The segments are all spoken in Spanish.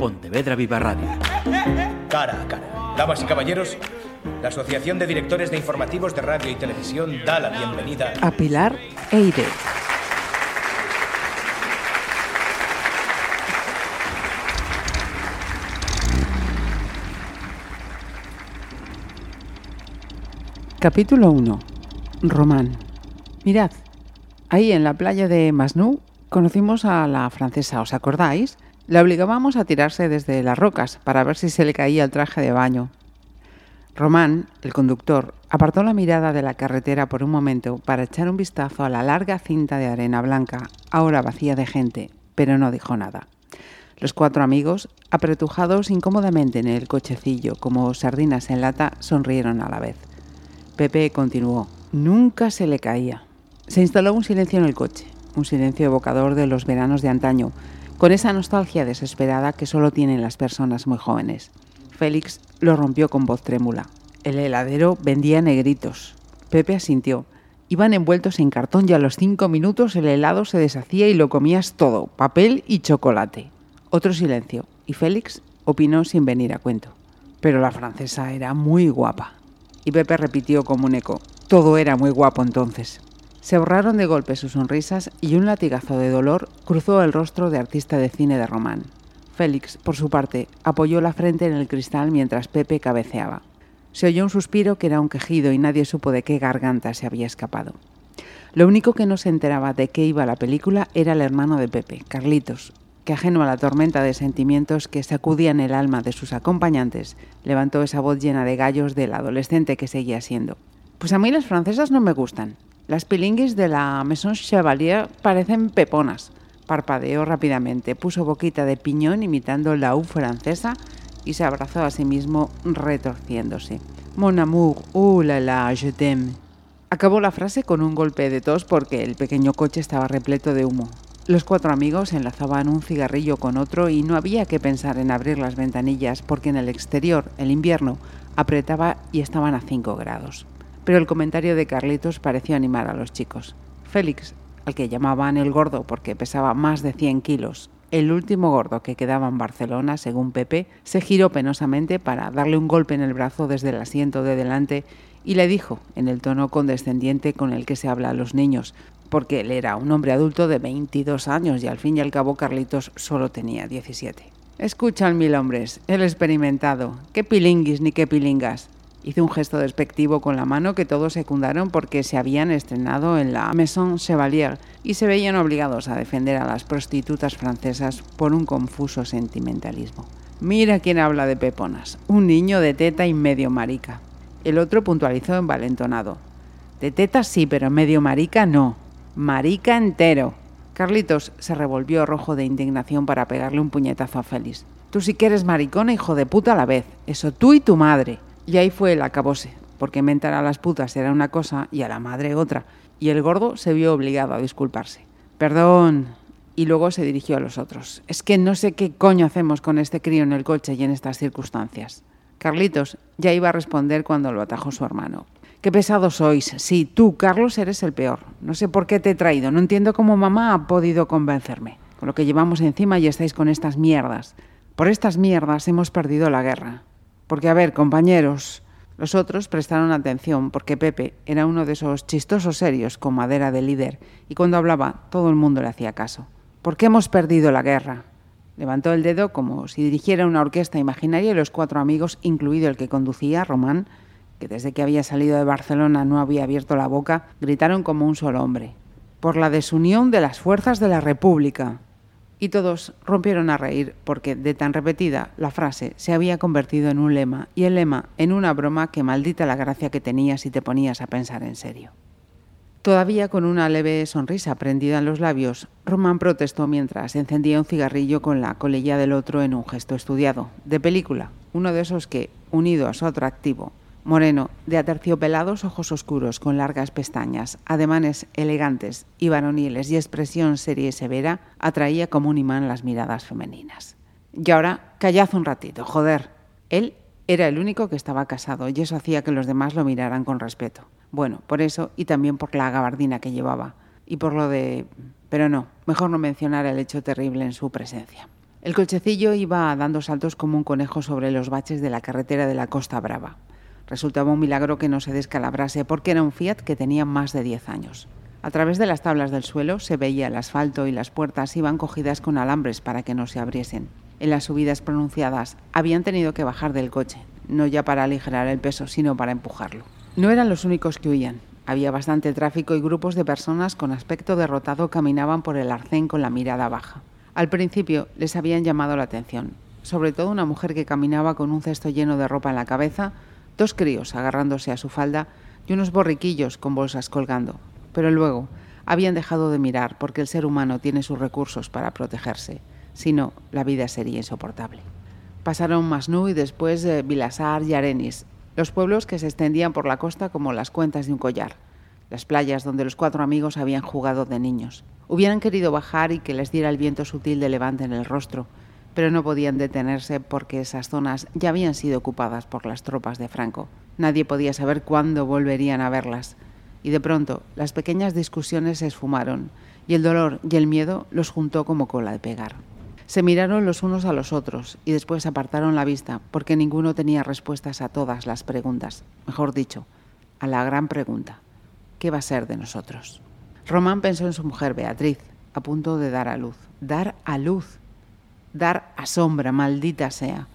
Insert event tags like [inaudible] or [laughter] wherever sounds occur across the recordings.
Pontevedra Viva Radio. Cara a cara. Damas y caballeros, la Asociación de Directores de Informativos de Radio y Televisión da la bienvenida a Pilar Eire. Capítulo 1. Román. Mirad, ahí en la playa de Masnou conocimos a la francesa, ¿os acordáis? La obligábamos a tirarse desde las rocas para ver si se le caía el traje de baño. Román, el conductor, apartó la mirada de la carretera por un momento para echar un vistazo a la larga cinta de arena blanca, ahora vacía de gente, pero no dijo nada. Los cuatro amigos, apretujados incómodamente en el cochecillo como sardinas en lata, sonrieron a la vez. Pepe continuó. Nunca se le caía. Se instaló un silencio en el coche, un silencio evocador de los veranos de antaño, con esa nostalgia desesperada que solo tienen las personas muy jóvenes. Félix lo rompió con voz trémula. El heladero vendía negritos. Pepe asintió. Iban envueltos en cartón y a los cinco minutos el helado se deshacía y lo comías todo, papel y chocolate. Otro silencio, y Félix opinó sin venir a cuento. Pero la francesa era muy guapa. Y Pepe repitió como un eco. Todo era muy guapo entonces. Se borraron de golpe sus sonrisas y un latigazo de dolor cruzó el rostro de artista de cine de Román. Félix, por su parte, apoyó la frente en el cristal mientras Pepe cabeceaba. Se oyó un suspiro que era un quejido y nadie supo de qué garganta se había escapado. Lo único que no se enteraba de qué iba la película era el hermano de Pepe, Carlitos, que ajeno a la tormenta de sentimientos que sacudían el alma de sus acompañantes, levantó esa voz llena de gallos del adolescente que seguía siendo. Pues a mí las francesas no me gustan. Las pilinguis de la Maison Chevalier parecen peponas. Parpadeó rápidamente, puso boquita de piñón imitando la U francesa y se abrazó a sí mismo retorciéndose. Mon amour, oh la la, je t'aime. Acabó la frase con un golpe de tos porque el pequeño coche estaba repleto de humo. Los cuatro amigos enlazaban un cigarrillo con otro y no había que pensar en abrir las ventanillas porque en el exterior, el invierno, apretaba y estaban a 5 grados. Pero el comentario de Carlitos pareció animar a los chicos. Félix, al que llamaban el gordo porque pesaba más de 100 kilos, el último gordo que quedaba en Barcelona, según Pepe, se giró penosamente para darle un golpe en el brazo desde el asiento de delante y le dijo, en el tono condescendiente con el que se habla a los niños, porque él era un hombre adulto de 22 años y al fin y al cabo Carlitos solo tenía 17. Escuchan mil hombres, el experimentado, qué pilinguis ni qué pilingas. Hizo un gesto despectivo con la mano que todos secundaron porque se habían estrenado en la Maison Chevalier y se veían obligados a defender a las prostitutas francesas por un confuso sentimentalismo. Mira quién habla de peponas, un niño de teta y medio marica. El otro puntualizó envalentonado. De teta sí, pero medio marica no. Marica entero. Carlitos se revolvió rojo de indignación para pegarle un puñetazo a Félix. Tú sí que eres maricona, hijo de puta a la vez. Eso tú y tu madre. Y ahí fue el acabose, porque mentar a las putas era una cosa y a la madre otra, y el gordo se vio obligado a disculparse. Perdón. Y luego se dirigió a los otros. Es que no sé qué coño hacemos con este crío en el coche y en estas circunstancias. Carlitos ya iba a responder cuando lo atajó su hermano. Qué pesados sois. Sí, tú, Carlos, eres el peor. No sé por qué te he traído. No entiendo cómo mamá ha podido convencerme. Con lo que llevamos encima y estáis con estas mierdas. Por estas mierdas hemos perdido la guerra. Porque, a ver, compañeros, los otros prestaron atención porque Pepe era uno de esos chistosos serios con madera de líder y cuando hablaba todo el mundo le hacía caso. ¿Por qué hemos perdido la guerra? Levantó el dedo como si dirigiera una orquesta imaginaria y los cuatro amigos, incluido el que conducía, Román, que desde que había salido de Barcelona no había abierto la boca, gritaron como un solo hombre. Por la desunión de las fuerzas de la República y todos rompieron a reír porque de tan repetida la frase se había convertido en un lema y el lema en una broma que maldita la gracia que tenía si te ponías a pensar en serio. Todavía con una leve sonrisa prendida en los labios, Román protestó mientras encendía un cigarrillo con la colilla del otro en un gesto estudiado, de película, uno de esos que, unido a su atractivo, Moreno, de aterciopelados ojos oscuros con largas pestañas, ademanes elegantes y varoniles y expresión seria y severa, atraía como un imán las miradas femeninas. Y ahora, callad un ratito, joder. Él era el único que estaba casado y eso hacía que los demás lo miraran con respeto. Bueno, por eso y también por la gabardina que llevaba. Y por lo de... Pero no, mejor no mencionar el hecho terrible en su presencia. El cochecillo iba dando saltos como un conejo sobre los baches de la carretera de la Costa Brava. Resultaba un milagro que no se descalabrase porque era un Fiat que tenía más de 10 años. A través de las tablas del suelo se veía el asfalto y las puertas iban cogidas con alambres para que no se abriesen. En las subidas pronunciadas habían tenido que bajar del coche, no ya para aligerar el peso, sino para empujarlo. No eran los únicos que huían. Había bastante tráfico y grupos de personas con aspecto derrotado caminaban por el arcén con la mirada baja. Al principio les habían llamado la atención, sobre todo una mujer que caminaba con un cesto lleno de ropa en la cabeza, dos críos agarrándose a su falda y unos borriquillos con bolsas colgando. Pero luego habían dejado de mirar porque el ser humano tiene sus recursos para protegerse, si no, la vida sería insoportable. Pasaron Masnú y después eh, Vilasar y Arenis, los pueblos que se extendían por la costa como las cuentas de un collar, las playas donde los cuatro amigos habían jugado de niños. Hubieran querido bajar y que les diera el viento sutil de levante en el rostro, pero no podían detenerse porque esas zonas ya habían sido ocupadas por las tropas de Franco. Nadie podía saber cuándo volverían a verlas. Y de pronto las pequeñas discusiones se esfumaron y el dolor y el miedo los juntó como cola de pegar. Se miraron los unos a los otros y después apartaron la vista porque ninguno tenía respuestas a todas las preguntas. Mejor dicho, a la gran pregunta, ¿qué va a ser de nosotros? Román pensó en su mujer Beatriz, a punto de dar a luz. Dar a luz. Dar a sombra, maldita sea.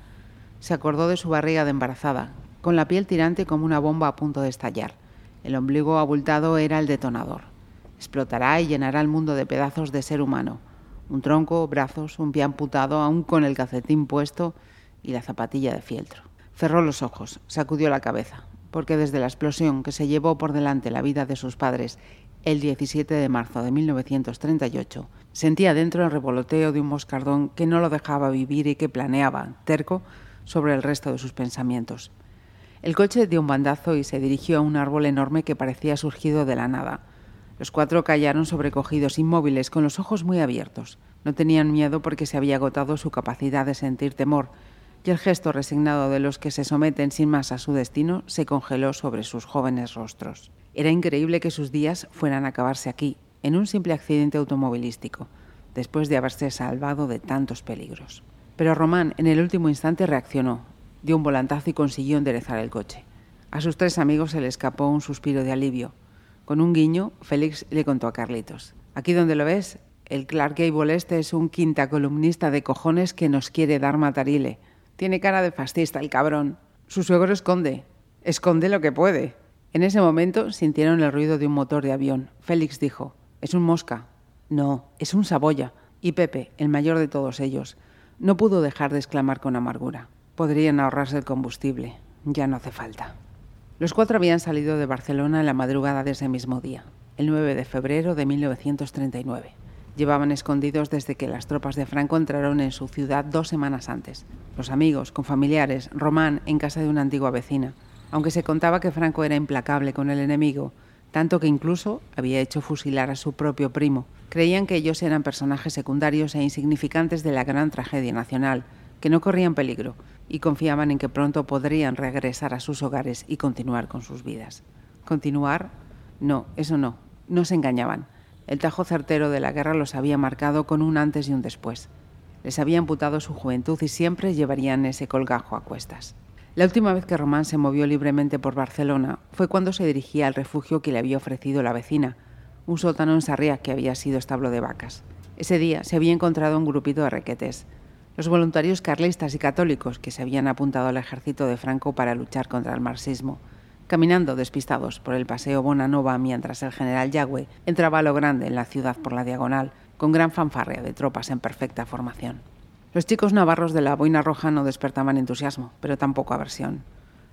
Se acordó de su barriga de embarazada, con la piel tirante como una bomba a punto de estallar. El ombligo abultado era el detonador. Explotará y llenará el mundo de pedazos de ser humano un tronco, brazos, un pie amputado, aún con el calcetín puesto y la zapatilla de fieltro. Cerró los ojos, sacudió la cabeza, porque desde la explosión que se llevó por delante la vida de sus padres el 17 de marzo de 1938, sentía dentro el revoloteo de un moscardón que no lo dejaba vivir y que planeaba, terco, sobre el resto de sus pensamientos. El coche dio un bandazo y se dirigió a un árbol enorme que parecía surgido de la nada. Los cuatro callaron sobrecogidos, inmóviles, con los ojos muy abiertos. No tenían miedo porque se había agotado su capacidad de sentir temor, y el gesto resignado de los que se someten sin más a su destino se congeló sobre sus jóvenes rostros. Era increíble que sus días fueran a acabarse aquí, en un simple accidente automovilístico, después de haberse salvado de tantos peligros. Pero Román en el último instante reaccionó, dio un volantazo y consiguió enderezar el coche. A sus tres amigos se le escapó un suspiro de alivio. Con un guiño, Félix le contó a Carlitos. Aquí donde lo ves, el Clark Gable este es un quinta columnista de cojones que nos quiere dar matarile. Tiene cara de fascista, el cabrón. Su suegro esconde. Esconde lo que puede. En ese momento sintieron el ruido de un motor de avión. Félix dijo, es un mosca. No, es un saboya. Y Pepe, el mayor de todos ellos, no pudo dejar de exclamar con amargura. Podrían ahorrarse el combustible. Ya no hace falta. Los cuatro habían salido de Barcelona en la madrugada de ese mismo día, el 9 de febrero de 1939. Llevaban escondidos desde que las tropas de Franco entraron en su ciudad dos semanas antes. Los amigos, con familiares, Román en casa de una antigua vecina. Aunque se contaba que Franco era implacable con el enemigo, tanto que incluso había hecho fusilar a su propio primo. Creían que ellos eran personajes secundarios e insignificantes de la gran tragedia nacional, que no corrían peligro, y confiaban en que pronto podrían regresar a sus hogares y continuar con sus vidas. ¿Continuar? No, eso no. No se engañaban. El tajo certero de la guerra los había marcado con un antes y un después. Les había amputado su juventud y siempre llevarían ese colgajo a cuestas. La última vez que Román se movió libremente por Barcelona fue cuando se dirigía al refugio que le había ofrecido la vecina, un sótano en Sarriá que había sido establo de vacas. Ese día se había encontrado un grupito de requetes, los voluntarios carlistas y católicos que se habían apuntado al ejército de Franco para luchar contra el marxismo, caminando despistados por el paseo Bonanova mientras el general Yagüe entraba a lo grande en la ciudad por la diagonal, con gran fanfarria de tropas en perfecta formación. Los chicos navarros de la boina roja no despertaban entusiasmo, pero tampoco aversión.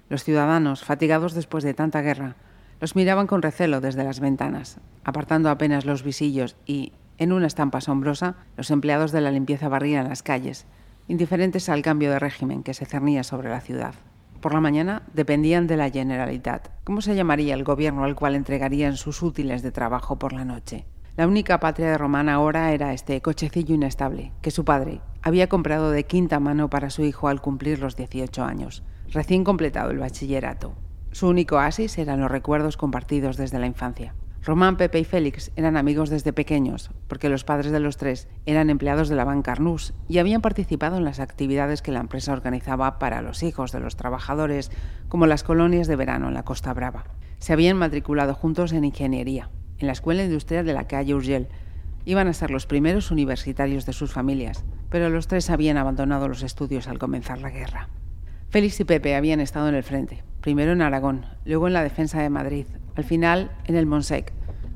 Los ciudadanos, fatigados después de tanta guerra, los miraban con recelo desde las ventanas, apartando apenas los visillos y, en una estampa asombrosa, los empleados de la limpieza barrían las calles, indiferentes al cambio de régimen que se cernía sobre la ciudad. Por la mañana dependían de la Generalitat. ¿Cómo se llamaría el gobierno al cual entregarían sus útiles de trabajo por la noche? La única patria de Román ahora era este cochecillo inestable, que su padre había comprado de quinta mano para su hijo al cumplir los 18 años, recién completado el bachillerato. Su único oasis eran los recuerdos compartidos desde la infancia. Román, Pepe y Félix eran amigos desde pequeños, porque los padres de los tres eran empleados de la banca Arnús y habían participado en las actividades que la empresa organizaba para los hijos de los trabajadores, como las colonias de verano en la Costa Brava. Se habían matriculado juntos en ingeniería, en la Escuela Industrial de la calle Urgel. Iban a ser los primeros universitarios de sus familias, pero los tres habían abandonado los estudios al comenzar la guerra. Félix y Pepe habían estado en el frente, primero en Aragón, luego en la defensa de Madrid, al final en el Monsec.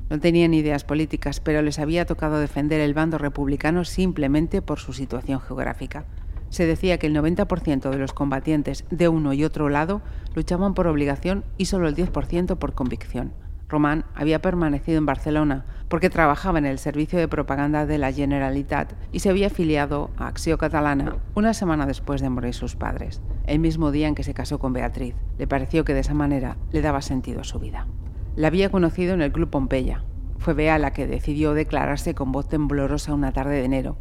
No tenían ideas políticas, pero les había tocado defender el bando republicano simplemente por su situación geográfica. Se decía que el 90% de los combatientes de uno y otro lado luchaban por obligación y solo el 10% por convicción. Román había permanecido en Barcelona porque trabajaba en el servicio de propaganda de la Generalitat y se había afiliado a Acció Catalana una semana después de morir sus padres, el mismo día en que se casó con Beatriz. Le pareció que de esa manera le daba sentido a su vida. La había conocido en el Club Pompeya. Fue Bea la que decidió declararse con voz temblorosa una tarde de enero.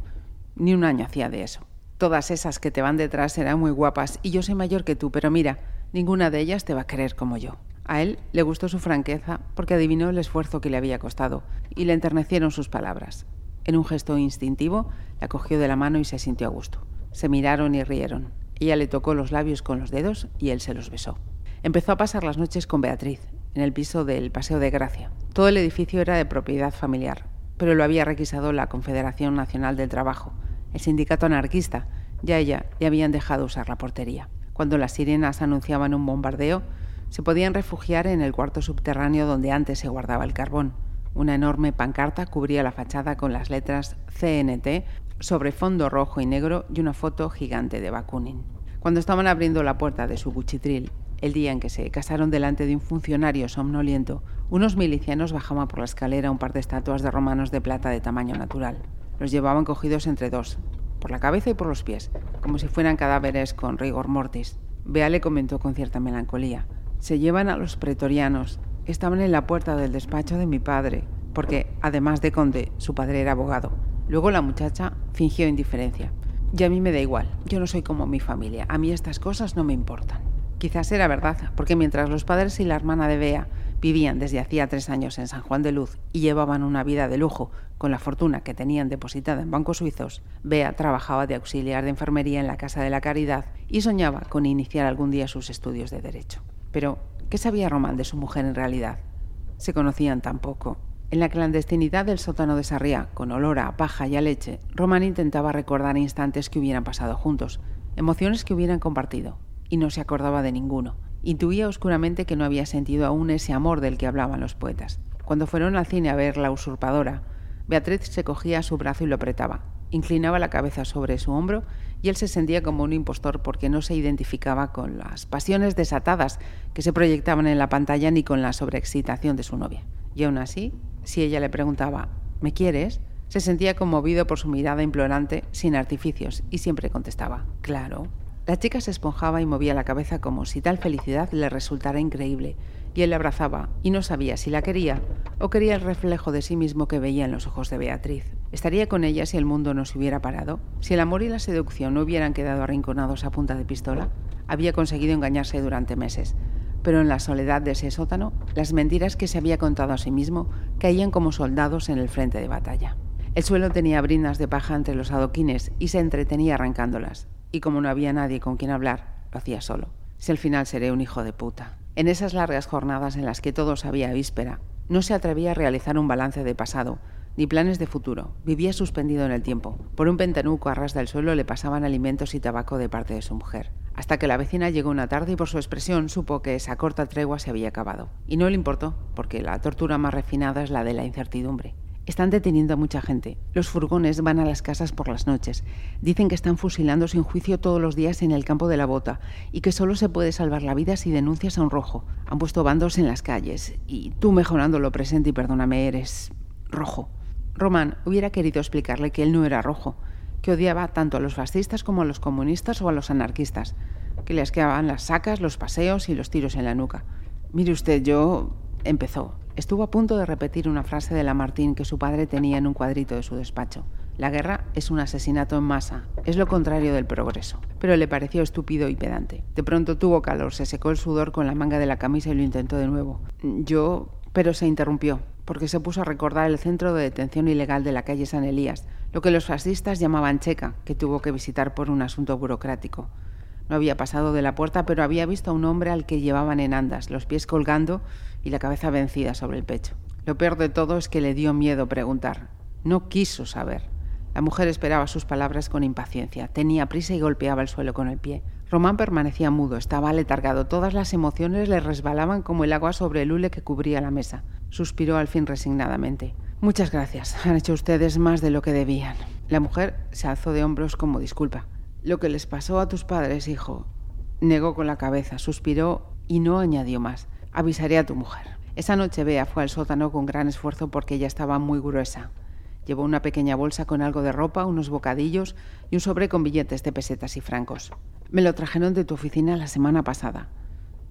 Ni un año hacía de eso. Todas esas que te van detrás eran muy guapas y yo soy mayor que tú, pero mira, ninguna de ellas te va a querer como yo. A él le gustó su franqueza porque adivinó el esfuerzo que le había costado y le enternecieron sus palabras. En un gesto instintivo, la cogió de la mano y se sintió a gusto. Se miraron y rieron. Ella le tocó los labios con los dedos y él se los besó. Empezó a pasar las noches con Beatriz, en el piso del Paseo de Gracia. Todo el edificio era de propiedad familiar, pero lo había requisado la Confederación Nacional del Trabajo, el sindicato anarquista, ya ella le habían dejado usar la portería. Cuando las sirenas anunciaban un bombardeo, se podían refugiar en el cuarto subterráneo donde antes se guardaba el carbón. Una enorme pancarta cubría la fachada con las letras CNT sobre fondo rojo y negro y una foto gigante de Bakunin. Cuando estaban abriendo la puerta de su cuchitril, el día en que se casaron delante de un funcionario somnoliento, unos milicianos bajaban por la escalera un par de estatuas de romanos de plata de tamaño natural. Los llevaban cogidos entre dos, por la cabeza y por los pies, como si fueran cadáveres con rigor mortis. Bea le comentó con cierta melancolía. Se llevan a los pretorianos. Estaban en la puerta del despacho de mi padre, porque, además de conde, su padre era abogado. Luego la muchacha fingió indiferencia. Y a mí me da igual, yo no soy como mi familia, a mí estas cosas no me importan. Quizás era verdad, porque mientras los padres y la hermana de Bea vivían desde hacía tres años en San Juan de Luz y llevaban una vida de lujo con la fortuna que tenían depositada en bancos suizos, Bea trabajaba de auxiliar de enfermería en la Casa de la Caridad y soñaba con iniciar algún día sus estudios de Derecho. Pero, ¿qué sabía Román de su mujer en realidad? Se conocían tan poco. En la clandestinidad del sótano de Sarriá, con olor a paja y a leche, Román intentaba recordar instantes que hubieran pasado juntos, emociones que hubieran compartido, y no se acordaba de ninguno. Intuía oscuramente que no había sentido aún ese amor del que hablaban los poetas. Cuando fueron al cine a ver La usurpadora, Beatriz se cogía a su brazo y lo apretaba. Inclinaba la cabeza sobre su hombro y él se sentía como un impostor porque no se identificaba con las pasiones desatadas que se proyectaban en la pantalla ni con la sobreexcitación de su novia. Y aún así, si ella le preguntaba, ¿me quieres? Se sentía conmovido por su mirada implorante, sin artificios, y siempre contestaba, claro. La chica se esponjaba y movía la cabeza como si tal felicidad le resultara increíble, y él la abrazaba y no sabía si la quería o quería el reflejo de sí mismo que veía en los ojos de Beatriz. ¿Estaría con ella si el mundo no se hubiera parado? ¿Si el amor y la seducción no hubieran quedado arrinconados a punta de pistola? Había conseguido engañarse durante meses, pero en la soledad de ese sótano, las mentiras que se había contado a sí mismo caían como soldados en el frente de batalla. El suelo tenía brinas de paja entre los adoquines y se entretenía arrancándolas, y como no había nadie con quien hablar, lo hacía solo. Si al final seré un hijo de puta. En esas largas jornadas en las que todo sabía víspera, no se atrevía a realizar un balance de pasado, ni planes de futuro. Vivía suspendido en el tiempo. Por un pentanuco a ras del suelo le pasaban alimentos y tabaco de parte de su mujer. Hasta que la vecina llegó una tarde y por su expresión supo que esa corta tregua se había acabado. Y no le importó, porque la tortura más refinada es la de la incertidumbre. Están deteniendo a mucha gente. Los furgones van a las casas por las noches. Dicen que están fusilando sin juicio todos los días en el campo de la bota y que solo se puede salvar la vida si denuncias a un rojo. Han puesto bandos en las calles y tú mejorando lo presente y perdóname, eres rojo. Román hubiera querido explicarle que él no era rojo, que odiaba tanto a los fascistas como a los comunistas o a los anarquistas, que le asqueaban las sacas, los paseos y los tiros en la nuca. Mire usted, yo... empezó. Estuvo a punto de repetir una frase de Lamartine que su padre tenía en un cuadrito de su despacho. La guerra es un asesinato en masa, es lo contrario del progreso. Pero le pareció estúpido y pedante. De pronto tuvo calor, se secó el sudor con la manga de la camisa y lo intentó de nuevo. Yo... pero se interrumpió. Porque se puso a recordar el centro de detención ilegal de la calle San Elías, lo que los fascistas llamaban Checa, que tuvo que visitar por un asunto burocrático. No había pasado de la puerta, pero había visto a un hombre al que llevaban en andas, los pies colgando y la cabeza vencida sobre el pecho. Lo peor de todo es que le dio miedo preguntar. No quiso saber. La mujer esperaba sus palabras con impaciencia. Tenía prisa y golpeaba el suelo con el pie. Román permanecía mudo, estaba letargado. Todas las emociones le resbalaban como el agua sobre el hule que cubría la mesa. Suspiró al fin resignadamente. Muchas gracias. Han hecho ustedes más de lo que debían. La mujer se alzó de hombros como disculpa. Lo que les pasó a tus padres, hijo. Negó con la cabeza, suspiró y no añadió más. Avisaré a tu mujer. Esa noche Bea fue al sótano con gran esfuerzo porque ella estaba muy gruesa. Llevó una pequeña bolsa con algo de ropa, unos bocadillos y un sobre con billetes de pesetas y francos. Me lo trajeron de tu oficina la semana pasada.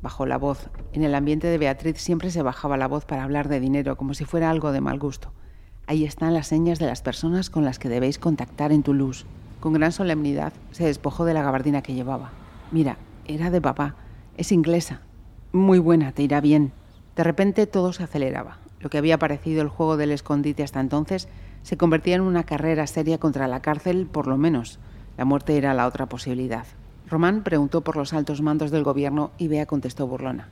Bajó la voz. En el ambiente de Beatriz siempre se bajaba la voz para hablar de dinero, como si fuera algo de mal gusto. Ahí están las señas de las personas con las que debéis contactar en Toulouse. Con gran solemnidad se despojó de la gabardina que llevaba. Mira, era de papá. Es inglesa. Muy buena, te irá bien. De repente todo se aceleraba. Lo que había parecido el juego del escondite hasta entonces se convertía en una carrera seria contra la cárcel, por lo menos. La muerte era la otra posibilidad. Román preguntó por los altos mandos del gobierno y Bea contestó burlona.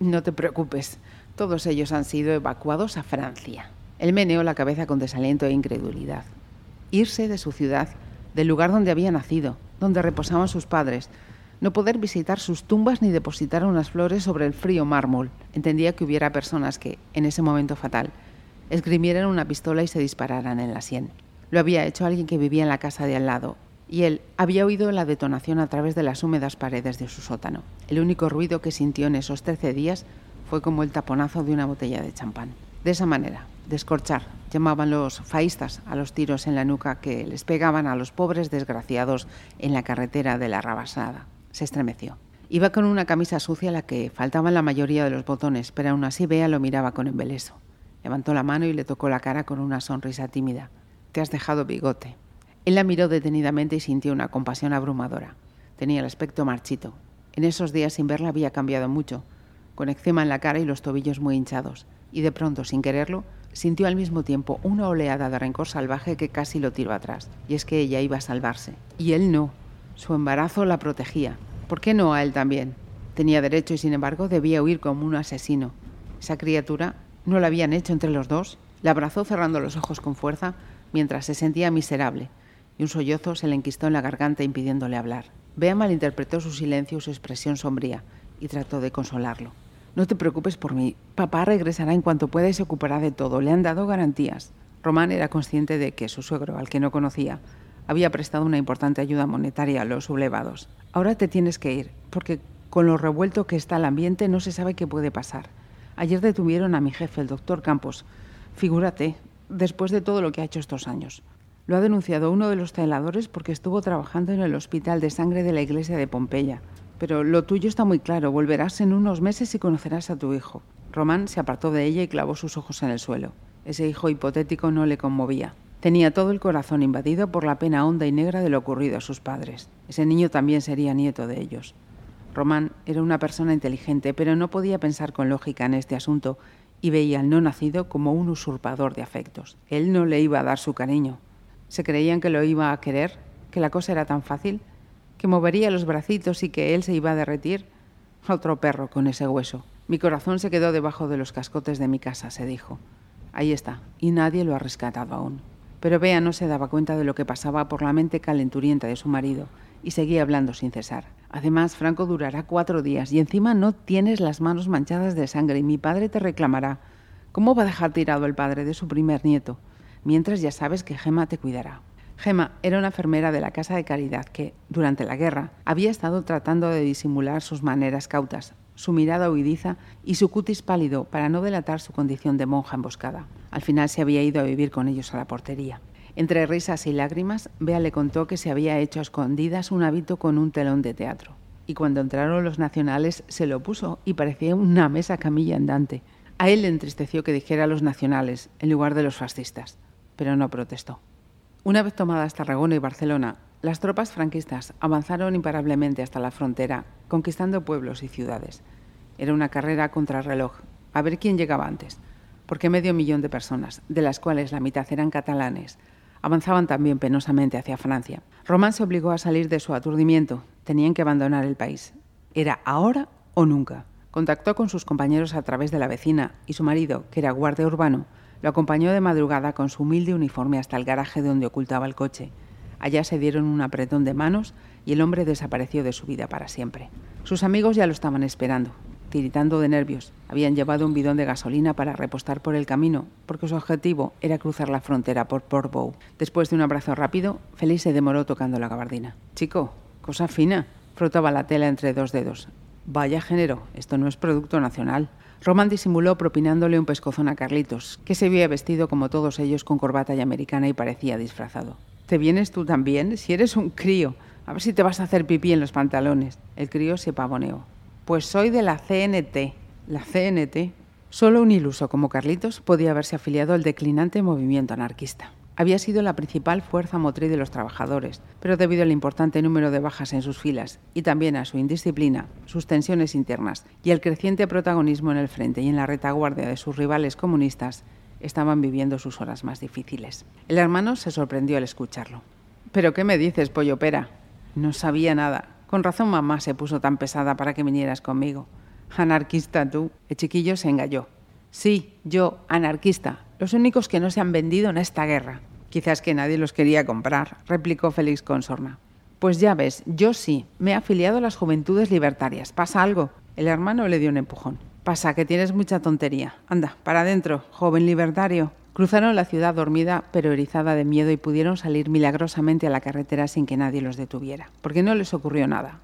No te preocupes, todos ellos han sido evacuados a Francia. Él meneó la cabeza con desaliento e incredulidad. Irse de su ciudad, del lugar donde había nacido, donde reposaban sus padres, no poder visitar sus tumbas ni depositar unas flores sobre el frío mármol. Entendía que hubiera personas que, en ese momento fatal, esgrimieran una pistola y se dispararan en la sien. Lo había hecho alguien que vivía en la casa de al lado, y él había oído la detonación a través de las húmedas paredes de su sótano. El único ruido que sintió en esos trece días fue como el taponazo de una botella de champán. De esa manera, descorchar, llamaban los faístas a los tiros en la nuca que les pegaban a los pobres desgraciados en la carretera de la Rabasada. Se estremeció. Iba con una camisa sucia a la que faltaban la mayoría de los botones, pero aún así Bea lo miraba con embeleso. Levantó la mano y le tocó la cara con una sonrisa tímida. Te has dejado bigote. Él la miró detenidamente y sintió una compasión abrumadora. Tenía el aspecto marchito. En esos días sin verla había cambiado mucho, con eczema en la cara y los tobillos muy hinchados, y de pronto, sin quererlo, sintió al mismo tiempo una oleada de rencor salvaje que casi lo tiró atrás. Y es que ella iba a salvarse. Y él no. Su embarazo la protegía. ¿Por qué no a él también? Tenía derecho y sin embargo debía huir como un asesino. Esa criatura ¿No lo habían hecho entre los dos? Le abrazó cerrando los ojos con fuerza mientras se sentía miserable, y un sollozo se le enquistó en la garganta impidiéndole hablar. Bea malinterpretó su silencio y su expresión sombría y trató de consolarlo. No te preocupes por mí. Papá regresará en cuanto pueda y se ocupará de todo. Le han dado garantías. Román era consciente de que su suegro, al que no conocía, había prestado una importante ayuda monetaria a los sublevados. Ahora te tienes que ir, porque con lo revuelto que está el ambiente no se sabe qué puede pasar. Ayer detuvieron a mi jefe, el doctor Campos. Figúrate, después de todo lo que ha hecho estos años. Lo ha denunciado uno de los celadores porque estuvo trabajando en el hospital de sangre de la iglesia de Pompeya. Pero lo tuyo está muy claro, volverás en unos meses y conocerás a tu hijo. Román se apartó de ella y clavó sus ojos en el suelo. Ese hijo hipotético no le conmovía. Tenía todo el corazón invadido por la pena honda y negra de lo ocurrido a sus padres. Ese niño también sería nieto de ellos. Román era una persona inteligente, pero no podía pensar con lógica en este asunto y veía al no nacido como un usurpador de afectos. Él no le iba a dar su cariño. Se creían que lo iba a querer, que la cosa era tan fácil, que movería los bracitos y que él se iba a derretir. Otro perro con ese hueso. Mi corazón se quedó debajo de los cascotes de mi casa, se dijo. Ahí está, y nadie lo ha rescatado aún. Pero Bea no se daba cuenta de lo que pasaba por la mente calenturienta de su marido y seguía hablando sin cesar. Además, Franco durará cuatro días y encima no tienes las manos manchadas de sangre y mi padre te reclamará. ¿Cómo va a dejar tirado el padre de su primer nieto? Mientras ya sabes que Gema te cuidará. Gema era una enfermera de la Casa de Caridad que, durante la guerra, había estado tratando de disimular sus maneras cautas, su mirada huidiza y su cutis pálido para no delatar su condición de monja emboscada. Al final se había ido a vivir con ellos a la portería. Entre risas y lágrimas, Bea le contó que se había hecho a escondidas un hábito con un telón de teatro. Y cuando entraron los nacionales se lo puso y parecía una mesa camilla andante. A él le entristeció que dijera los nacionales en lugar de los fascistas, pero no protestó. Una vez tomadas Tarragona y Barcelona, las tropas franquistas avanzaron imparablemente hasta la frontera, conquistando pueblos y ciudades. Era una carrera contra reloj, a ver quién llegaba antes porque medio millón de personas, de las cuales la mitad eran catalanes, avanzaban también penosamente hacia Francia. Román se obligó a salir de su aturdimiento. Tenían que abandonar el país. Era ahora o nunca. Contactó con sus compañeros a través de la vecina y su marido, que era guardia urbano, lo acompañó de madrugada con su humilde uniforme hasta el garaje donde ocultaba el coche. Allá se dieron un apretón de manos y el hombre desapareció de su vida para siempre. Sus amigos ya lo estaban esperando tiritando de nervios. Habían llevado un bidón de gasolina para repostar por el camino, porque su objetivo era cruzar la frontera por Port Después de un abrazo rápido, Félix se demoró tocando la gabardina. Chico, cosa fina. Frotaba la tela entre dos dedos. Vaya género, esto no es producto nacional. Roman disimuló propinándole un pescozón a Carlitos, que se había vestido como todos ellos con corbata y americana y parecía disfrazado. ¿Te vienes tú también? Si eres un crío. A ver si te vas a hacer pipí en los pantalones. El crío se pavoneó. Pues soy de la CNT. La CNT. Solo un iluso como Carlitos podía haberse afiliado al declinante movimiento anarquista. Había sido la principal fuerza motriz de los trabajadores, pero debido al importante número de bajas en sus filas y también a su indisciplina, sus tensiones internas y el creciente protagonismo en el frente y en la retaguardia de sus rivales comunistas, estaban viviendo sus horas más difíciles. El hermano se sorprendió al escucharlo. ¿Pero qué me dices, pollo pera? No sabía nada. Con razón mamá se puso tan pesada para que vinieras conmigo. Anarquista tú. El chiquillo se engalló. Sí, yo, anarquista. Los únicos que no se han vendido en esta guerra. Quizás que nadie los quería comprar, replicó Félix con sorna. Pues ya ves, yo sí, me he afiliado a las Juventudes Libertarias. ¿Pasa algo? El hermano le dio un empujón. Pasa, que tienes mucha tontería. Anda, para adentro, joven libertario. Cruzaron la ciudad dormida pero erizada de miedo y pudieron salir milagrosamente a la carretera sin que nadie los detuviera, porque no les ocurrió nada.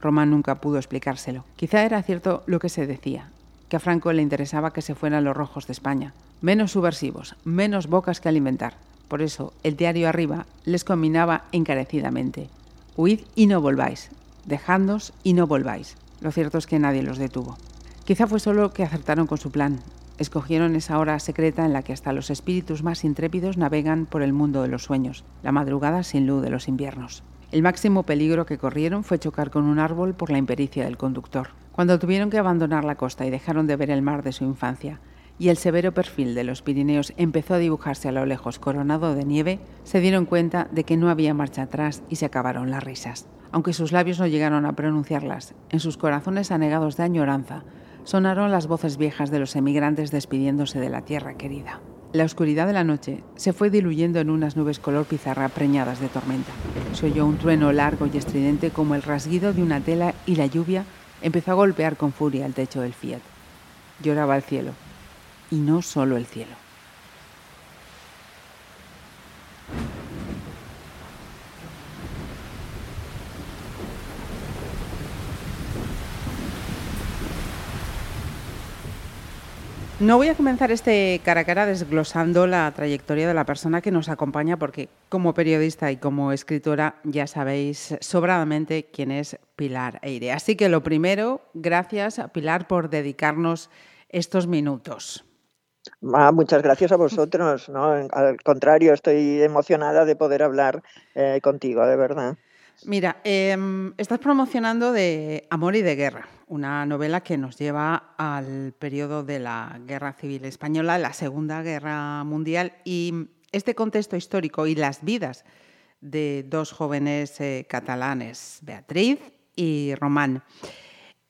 Román nunca pudo explicárselo. Quizá era cierto lo que se decía, que a Franco le interesaba que se fueran los rojos de España, menos subversivos, menos bocas que alimentar. Por eso, el diario arriba les combinaba encarecidamente. Huid y no volváis. Dejadnos y no volváis. Lo cierto es que nadie los detuvo. Quizá fue solo que acertaron con su plan, Escogieron esa hora secreta en la que hasta los espíritus más intrépidos navegan por el mundo de los sueños, la madrugada sin luz de los inviernos. El máximo peligro que corrieron fue chocar con un árbol por la impericia del conductor. Cuando tuvieron que abandonar la costa y dejaron de ver el mar de su infancia, y el severo perfil de los Pirineos empezó a dibujarse a lo lejos coronado de nieve, se dieron cuenta de que no había marcha atrás y se acabaron las risas. Aunque sus labios no llegaron a pronunciarlas, en sus corazones anegados de añoranza sonaron las voces viejas de los emigrantes despidiéndose de la tierra querida. La oscuridad de la noche se fue diluyendo en unas nubes color pizarra preñadas de tormenta. Se oyó un trueno largo y estridente como el rasguido de una tela y la lluvia empezó a golpear con furia el techo del Fiat. Lloraba el cielo, y no solo el cielo. No voy a comenzar este cara a cara desglosando la trayectoria de la persona que nos acompaña, porque como periodista y como escritora ya sabéis sobradamente quién es Pilar Eire. Así que lo primero, gracias a Pilar por dedicarnos estos minutos. Muchas gracias a vosotros. ¿no? Al contrario, estoy emocionada de poder hablar eh, contigo, de verdad. Mira, em, estás promocionando de Amor y de Guerra, una novela que nos lleva al periodo de la Guerra Civil Española, la Segunda Guerra Mundial, y este contexto histórico y las vidas de dos jóvenes eh, catalanes, Beatriz y Román.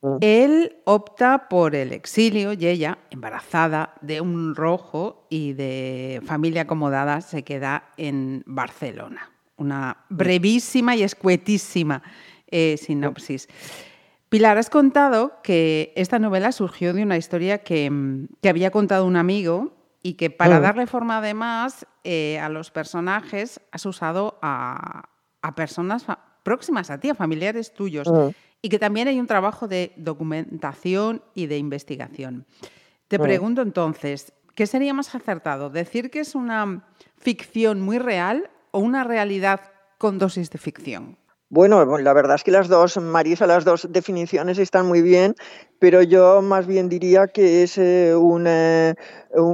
Mm. Él opta por el exilio y ella, embarazada de un rojo y de familia acomodada, se queda en Barcelona una brevísima y escuetísima eh, sinopsis. Pilar, has contado que esta novela surgió de una historia que, mm, había contado un amigo y que para darle forma además eh, a los personajes has usado a, personas próximas a ti, a familiares tuyos, y que también hay un trabajo de documentación y de investigación. Te pregunto entonces, ¿qué sería más acertado? ¿Decir que es una ficción muy real o una realidad con dosis de ficción? Bueno, la verdad es que las dos, Marisa, las dos definiciones están muy bien, pero yo más bien diría que es eh, una,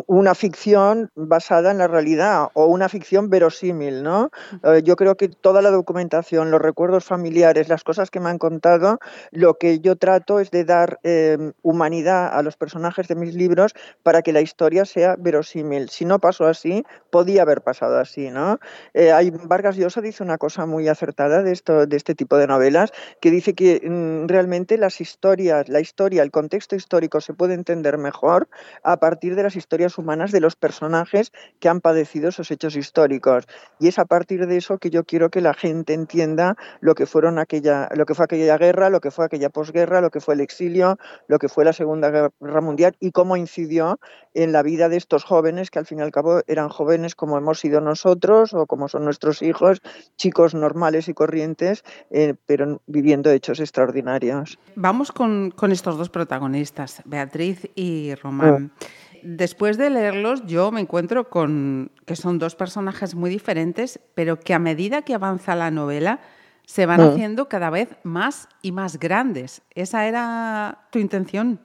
una, ficción basada en la realidad o una ficción verosímil, ¿no? Eh, yo creo que toda la documentación, los recuerdos familiares, las cosas que me han contado, lo que yo trato es de dar eh, humanidad a los personajes de mis libros para que la historia sea verosímil. Si no pasó así, podía haber pasado así, ¿no? hay, Vargas Llosa dice una cosa muy acertada de esto de este tipo de novelas, que dice que mm, realmente las historias, la historia, el contexto histórico se puede entender mejor a partir de las historias humanas de los personajes que han padecido esos hechos históricos. Y es a partir de eso que yo quiero que la gente entienda lo que fueron aquella, lo que fue aquella guerra, lo que fue aquella posguerra, lo que fue el exilio, lo que fue la Segunda Guerra Mundial y cómo incidió en la vida de estos jóvenes que al fin y al cabo eran jóvenes como hemos sido nosotros o como son nuestros hijos, chicos normales y corrientes, eh, pero viviendo hechos extraordinarios. Vamos con, con, estos dos protagonistas, Beatriz y Román. Ah. Después de leerlos, yo me encuentro con que son dos personajes muy diferentes, pero que a medida que avanza la novela se van ah. haciendo cada vez más y más grandes. ¿Esa era tu intención?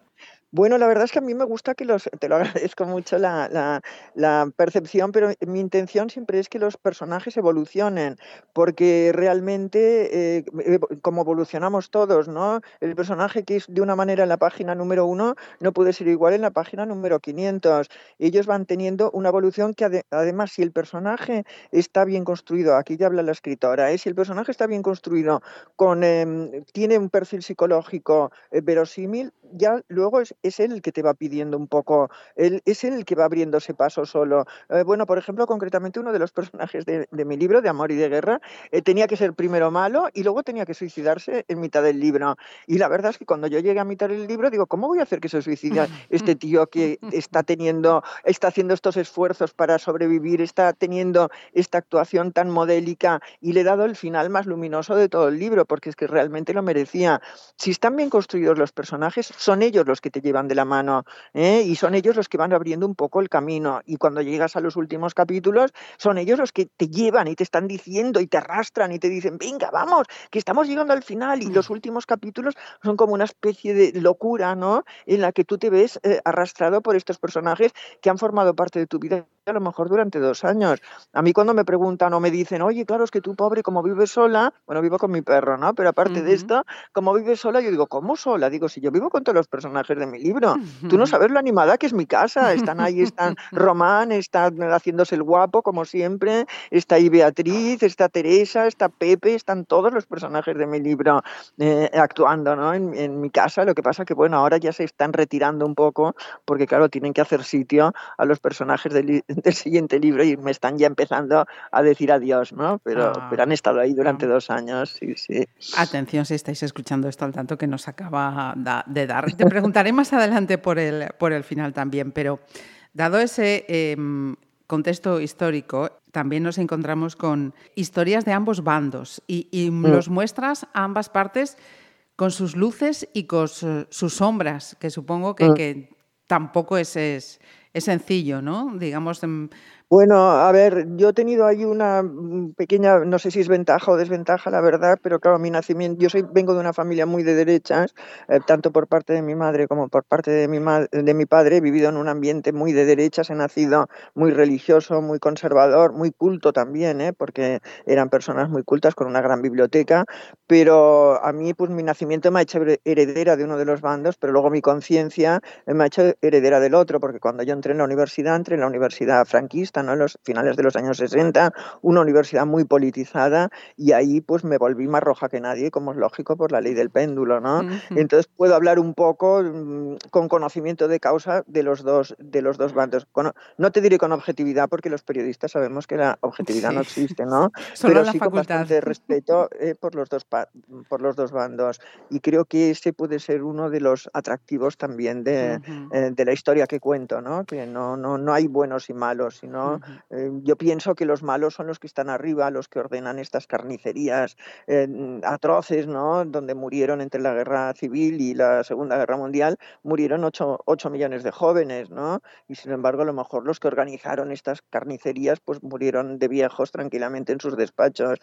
Bueno, la verdad es que a mí me gusta que los, te lo [laughs] agradezco mucho la, la, percepción, pero mi intención siempre es que los personajes evolucionen, porque realmente, eh, eh, como evolucionamos todos, ¿no? El personaje que es de una manera en la página número uno no puede ser igual en la página número 500. Ellos van teniendo una evolución que además, si el personaje está bien construido, aquí ya habla la escritora, ¿eh? si el personaje está bien construido, con, em, tiene un perfil psicológico verosímil, ya luego es es él el que te va pidiendo un poco, él, es él el que va abriéndose paso solo. Eh, bueno, por ejemplo, concretamente uno de los [laughs] personajes de, mi libro, de Amor y de Guerra, eh, tenía que ser primero malo y luego tenía que suicidarse en mitad del libro. Y la verdad es que cuando yo llegué a mitad del libro, digo, ¿cómo voy a hacer que se suicide este [laughs] tío que está teniendo, está haciendo estos esfuerzos para sobrevivir, está teniendo esta actuación tan modélica y le he dado el final más luminoso de todo el libro, porque es que realmente lo merecía. Si están bien construidos los personajes, son ellos los que te llevan de la mano ¿eh? y son ellos los que van abriendo un poco el camino. Y cuando llegas a los últimos capítulos, son ellos los que te llevan y te están diciendo y te arrastran y te dicen, venga, vamos, que estamos llegando al final. Y los mm. últimos capítulos son como una especie de locura, ¿no? En la que tú te ves eh, arrastrado por estos personajes que han formado parte de tu vida a lo mejor durante dos años. A mí cuando me preguntan o me dicen, oye, claro, es que tú pobre, como vives sola, bueno, vivo con mi perro, ¿no? Pero aparte de esto, como vives sola, yo digo, ¿cómo sola? Digo, si yo vivo con todos los personajes de mi libro, tú no sabes lo animada que es mi casa, están ahí, están [laughs] Román, está haciéndose el guapo, como siempre, está ahí Beatriz, está Teresa, está Pepe, están todos los personajes de mi libro eh, actuando, ¿no? En, mi casa, lo que pasa que, bueno, ahora ya se están retirando un poco, porque claro, tienen que hacer sitio a los personajes del, [laughs] del siguiente libro y me están ya empezando a decir adiós, ¿no? Pero, ah, pero han estado ahí durante dos años, sí, sí. Atención si estáis escuchando esto al tanto que nos acaba de dar. Te preguntaré más adelante por el, por el final también, pero dado ese em, contexto histórico, también nos encontramos con historias de ambos bandos y, y mm. los muestras a ambas partes con sus luces y con sus sombras, que supongo que, mm. que tampoco es, es, es sencillo, ¿no? Digamos, bueno, a ver, yo he tenido ahí una mm, pequeña, no sé si es ventaja o desventaja, la verdad, pero claro, mi nacimiento, yo soy, vengo de una familia muy de derechas, eh, tanto por parte de mi madre como por parte de mi, de mi padre, he vivido en un ambiente muy de derechas, he nacido muy religioso, muy conservador, muy culto también, ¿eh? porque eran personas muy cultas con una gran biblioteca, pero a mí pues mi nacimiento me ha hecho heredera de uno de los bandos, pero luego mi conciencia me ha hecho heredera del otro, porque cuando yo entré en la universidad, entré en la universidad franquista, en los finales de los años 60, una universidad muy politizada y ahí pues me volví más roja que nadie, como es lógico por la ley del péndulo, ¿no? Entonces puedo hablar un poco mm, con conocimiento de causa de los dos, de los dos bandos. no te diré con objetividad porque los periodistas sabemos que la objetividad no existe, ¿no? [laughs] Pero sí con bastante respeto eh, por, los dos por los dos bandos. Y creo que ese puede ser uno de los atractivos también de, eh, de la historia que cuento, ¿no? Que no, no, no hay buenos y malos, sino eh, yo pienso que los malos son los que están arriba, los que ordenan estas carnicerías eh, atroces, ¿no? Donde murieron entre la guerra civil y la Segunda Guerra Mundial, murieron 8, millones de jóvenes, ¿no? Y sin embargo, a lo mejor los que organizaron estas carnicerías, pues murieron de viejos tranquilamente en sus despachos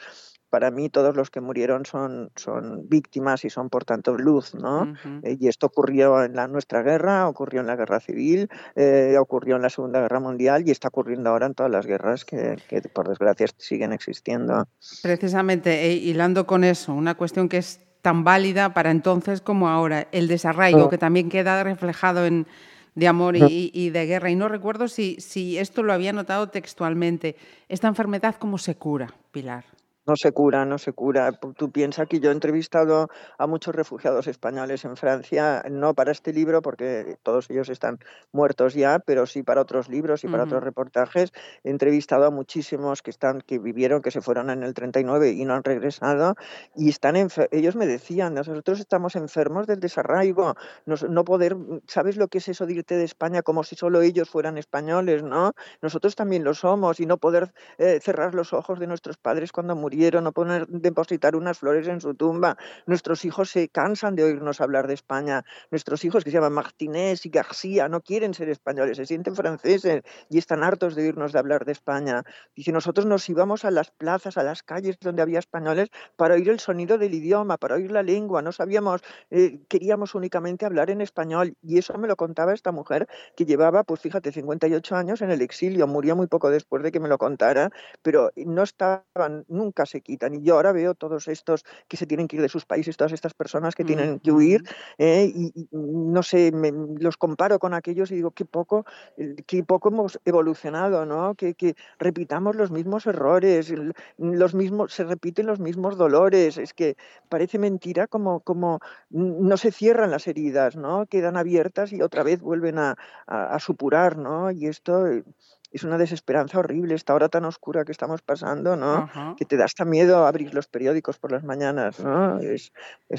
para mí todos los que murieron son, son víctimas y son por tanto luz, ¿no? Eh, y esto ocurrió en la, nuestra guerra, ocurrió en la guerra civil, eh, ocurrió en la Segunda Guerra Mundial y está ocurriendo ahora en todas las guerras que, que por desgracia siguen existiendo. Precisamente, hilando con eso, una cuestión que es tan válida para entonces como ahora, el desarraigo, que también queda reflejado en de amor y, de guerra. Y no recuerdo si, si esto lo había notado textualmente. ¿Esta enfermedad cómo se cura, Pilar? No se cura, no se cura. Tú piensas que yo he entrevistado a muchos refugiados españoles en Francia, no para este libro, porque todos ellos están muertos ya, pero sí para otros libros y para otros reportajes. He entrevistado a muchísimos que están, que vivieron, que se fueron en el 39 y no han regresado, y están ellos me decían, nosotros estamos enfermos del desarraigo, no poder, ¿sabes lo que es eso de irte de España como si solo ellos fueran españoles, no? Nosotros también lo somos, y no poder eh, cerrar los ojos de nuestros padres cuando murieron no poner, depositar unas flores en su tumba. Nuestros hijos se cansan de oírnos hablar de España. Nuestros hijos, que se llaman Martínez y García, no quieren ser españoles, se sienten franceses y están hartos de oírnos de hablar de España. Dice, nosotros nos íbamos a las plazas, a las calles donde había españoles para oír el sonido del idioma, para oír la lengua. No sabíamos, eh, queríamos únicamente hablar en español. Y eso me lo contaba esta mujer que llevaba, pues fíjate, 58 años en el exilio. Murió muy poco después de que me lo contara, pero no estaban nunca se quitan. Y yo ahora veo todos estos que se tienen que ir de sus países, todas estas personas que tienen que huir, eh, y, no sé, los comparo con aquellos y digo, qué poco, eh, qué poco hemos evolucionado, ¿no? Que, que repitamos los mismos errores, los mismos, se repiten los mismos dolores. Es que parece mentira como, como no se cierran las heridas, ¿no? Quedan abiertas y otra vez vuelven a, a, a supurar, ¿no? Y esto eh, es una desesperanza horrible esta hora tan oscura que estamos pasando, ¿no? Que te da hasta miedo abrir los periódicos por las mañanas, ¿no? Es,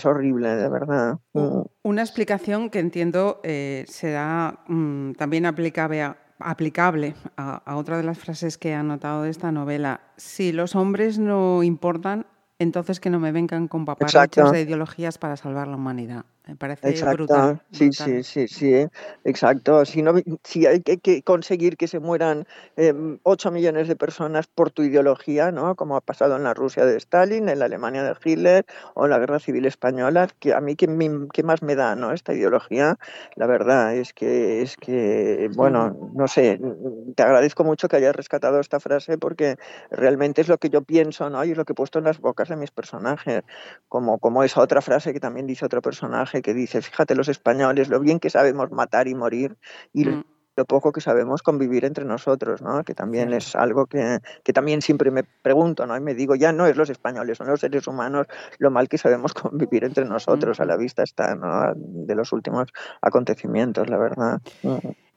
horrible, de verdad. Mm. Una explicación que entiendo eh, será mm, también aplicable a, aplicable a, otra de las frases que he anotado de esta novela. Si los hombres no importan, entonces que no me vengan con paparachos de ideologías para salvar la humanidad. Me parece exacto. Sí, sí, sí, sí, ¿eh? exacto. Si, no, si hay que, conseguir que se mueran eh, 8 millones de personas por tu ideología, ¿no? como ha pasado en la Rusia de Stalin, en la Alemania de Hitler o en la Guerra Civil Española, que a mí qué más me da ¿no? esta ideología, la verdad es que, es que, bueno, no sé, te agradezco mucho que hayas rescatado esta frase porque realmente es lo que yo pienso ¿no? y es lo que he puesto en las bocas de mis personajes, como, como esa otra frase que también dice otro personaje que dice, fíjate los españoles, lo bien que sabemos matar y morir y mm. lo poco que sabemos convivir entre nosotros, ¿no? que también es algo que, que, también siempre me pregunto ¿no? y me digo, ya no es los españoles, son los seres humanos lo mal que sabemos [laughs] convivir entre nosotros, a la vista está ¿no? de los últimos acontecimientos, la verdad.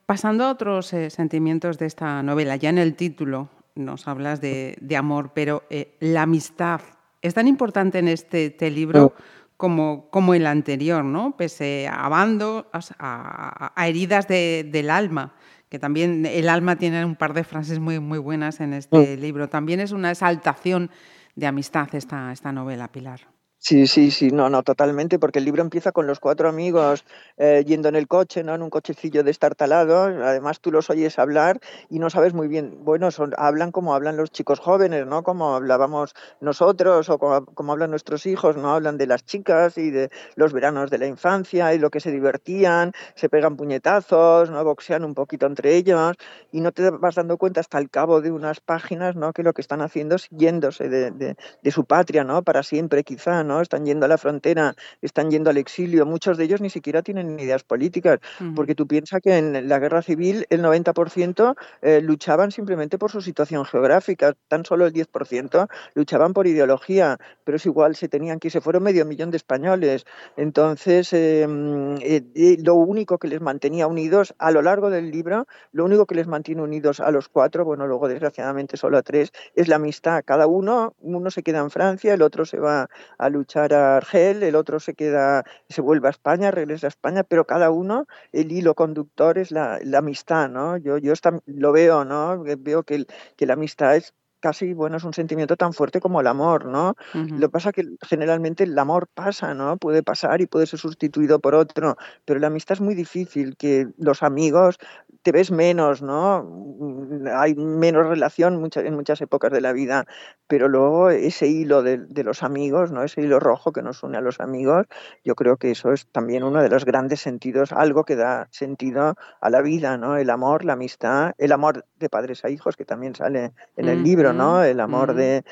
Pasando a otros eh, sentimientos de esta novela, ya en el título nos hablas de, de amor, pero eh, la amistad es tan importante en este, este libro. Como, como el anterior, ¿no? Pese a bandos, a, heridas del alma, que también el alma tiene un par de frases muy, muy buenas en este mm. libro. También es una exaltación de amistad esta, esta novela, Pilar. Sí, sí, sí, no, no, totalmente, porque el libro empieza con los cuatro amigos eh, yendo en el coche, ¿no? En un cochecillo destartalado, además tú los oyes hablar y no sabes muy bien, bueno, son, hablan como hablan los chicos jóvenes, ¿no? Como hablábamos nosotros o como, hablan nuestros hijos, ¿no? Hablan de las chicas y de los veranos de la infancia y lo que se divertían, se pegan puñetazos, ¿no? Boxean un poquito entre ellos y no te vas dando cuenta hasta el cabo de unas páginas, ¿no? Que lo que están haciendo es yéndose de, de, de su patria, ¿no? Para siempre quizá, ¿no? Están yendo a la frontera, están yendo al exilio. Muchos de ellos ni siquiera tienen ideas políticas, porque tú piensas que en la guerra civil el 90% eh, luchaban simplemente por su situación geográfica, tan solo el 10% luchaban por ideología, pero es igual, se tenían que se fueron medio millón de españoles. Entonces, em, eh, eh, lo único que les mantenía unidos a lo largo del libro, lo único que les mantiene unidos a los cuatro, bueno, luego desgraciadamente solo a tres, es la amistad. Cada uno, uno se queda en Francia, el otro se va a luchar a Argel, el otro se queda, se vuelve a España, regresa a España, pero cada uno, el hilo conductor es la, amistad, ¿no? Yo, yo lo veo, ¿no? Veo que, que la amistad es casi, bueno, es un sentimiento tan fuerte como el amor, ¿no? Lo que pasa es que generalmente el amor pasa, ¿no? Puede pasar y puede ser sustituido por otro, pero la amistad es muy difícil, que los amigos te ves menos, ¿no? Mm, hay menos relación en muchas épocas de la vida, pero luego ese hilo de, los amigos, ¿no? Ese hilo rojo que nos une a los amigos, yo creo que eso es también uno de los grandes sentidos, algo que da sentido a la vida, ¿no? El amor, la amistad, el amor de padres a hijos, que también sale en el libro, ¿no? El amor de,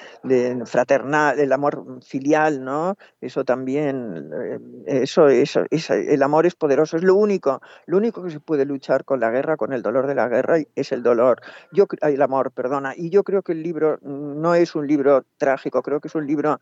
fraternal, el amor filial, ¿no? Eso también, eh, eso, eso, el amor es poderoso, es lo único, lo único que se puede luchar con la guerra, con el dolor de la guerra, es el dolor, yo, el amor, perdona, y yo creo que el libro no es un libro trágico, creo que es un libro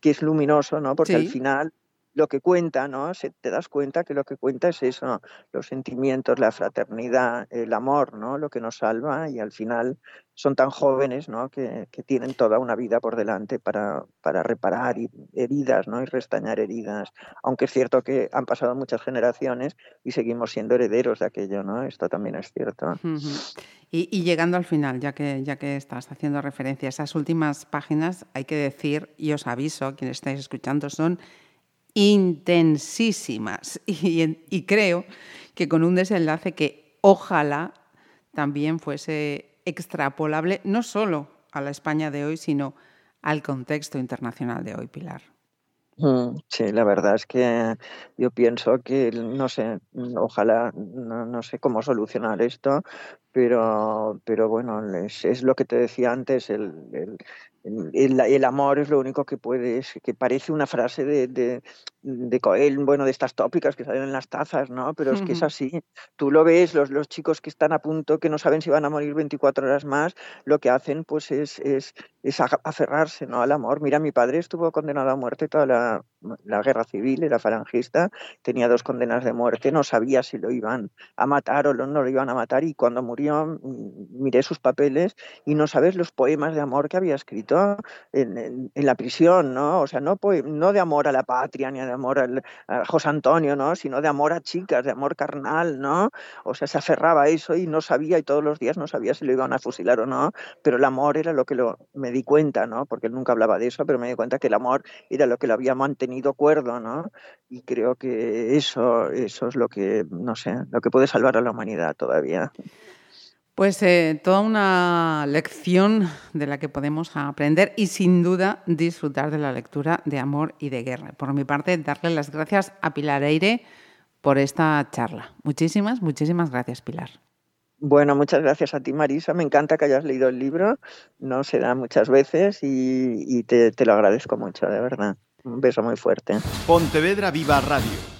que es luminoso, ¿no? Porque al final lo que cuenta, ¿no? Se, te das cuenta que lo que cuenta es eso, los sentimientos, la fraternidad, el amor, ¿no? Lo que nos salva y al final son tan jóvenes, ¿no? Que, tienen toda una vida por delante para, para reparar heridas, ¿no? Y restañar heridas. Aunque es cierto que han pasado muchas generaciones y seguimos siendo herederos de aquello, ¿no? Esto también es cierto. y, y, llegando al final, ya que, ya que estás haciendo referencia a esas últimas páginas, hay que decir, y os aviso, quienes estáis escuchando, son intensísimas [laughs] y, creo que con un desenlace que ojalá también fuese extrapolable no solo a la España de hoy, sino al contexto internacional de hoy, Pilar. Mm, sí, la verdad es que yo pienso que, no sé, ojalá, no, sé cómo solucionar esto, pero, pero bueno, es, lo que te decía antes, el, amor es lo único que puede, que parece una frase de, de bueno, de estas tópicas que salen en las tazas, ¿no? Pero es que es así. Tú lo ves, los, los chicos que están a punto, que no saben si van a morir 24 horas más, lo que hacen pues es, es, es aferrarse ¿no? al amor. Mira, mi padre estuvo condenado a muerte toda la, la guerra civil, era falangista, tenía dos condenas de muerte, no sabía si lo iban a matar o no lo iban a matar y cuando murió mm, miré sus papeles y no sabes los poemas de amor que había escrito en, la prisión, ¿no? O sea, no, no de amor a la patria ni de amor a José Antonio, ¿no? Sino de amor a chicas, de amor carnal, ¿no? O sea, se aferraba a eso y no sabía, y todos los días no sabía si lo iban a fusilar o no, pero el amor era lo que lo, me di cuenta, ¿no? Porque él nunca hablaba de eso, pero me di cuenta que el amor era lo que lo había mantenido cuerdo, ¿no? Y creo que eso, eso es lo que, no sé, lo que puede salvar a la humanidad todavía. Pues eh, toda una lección de la que podemos aprender y sin duda disfrutar de la lectura de Amor y de Guerra. Por mi parte, darle las gracias a Pilar Eire por esta charla. Muchísimas, muchísimas gracias, Pilar. Bueno, muchas gracias a ti, Marisa. Me encanta que hayas leído el libro. No se da muchas veces y, te, te lo agradezco mucho, de verdad. Un beso muy fuerte. Pontevedra Viva Radio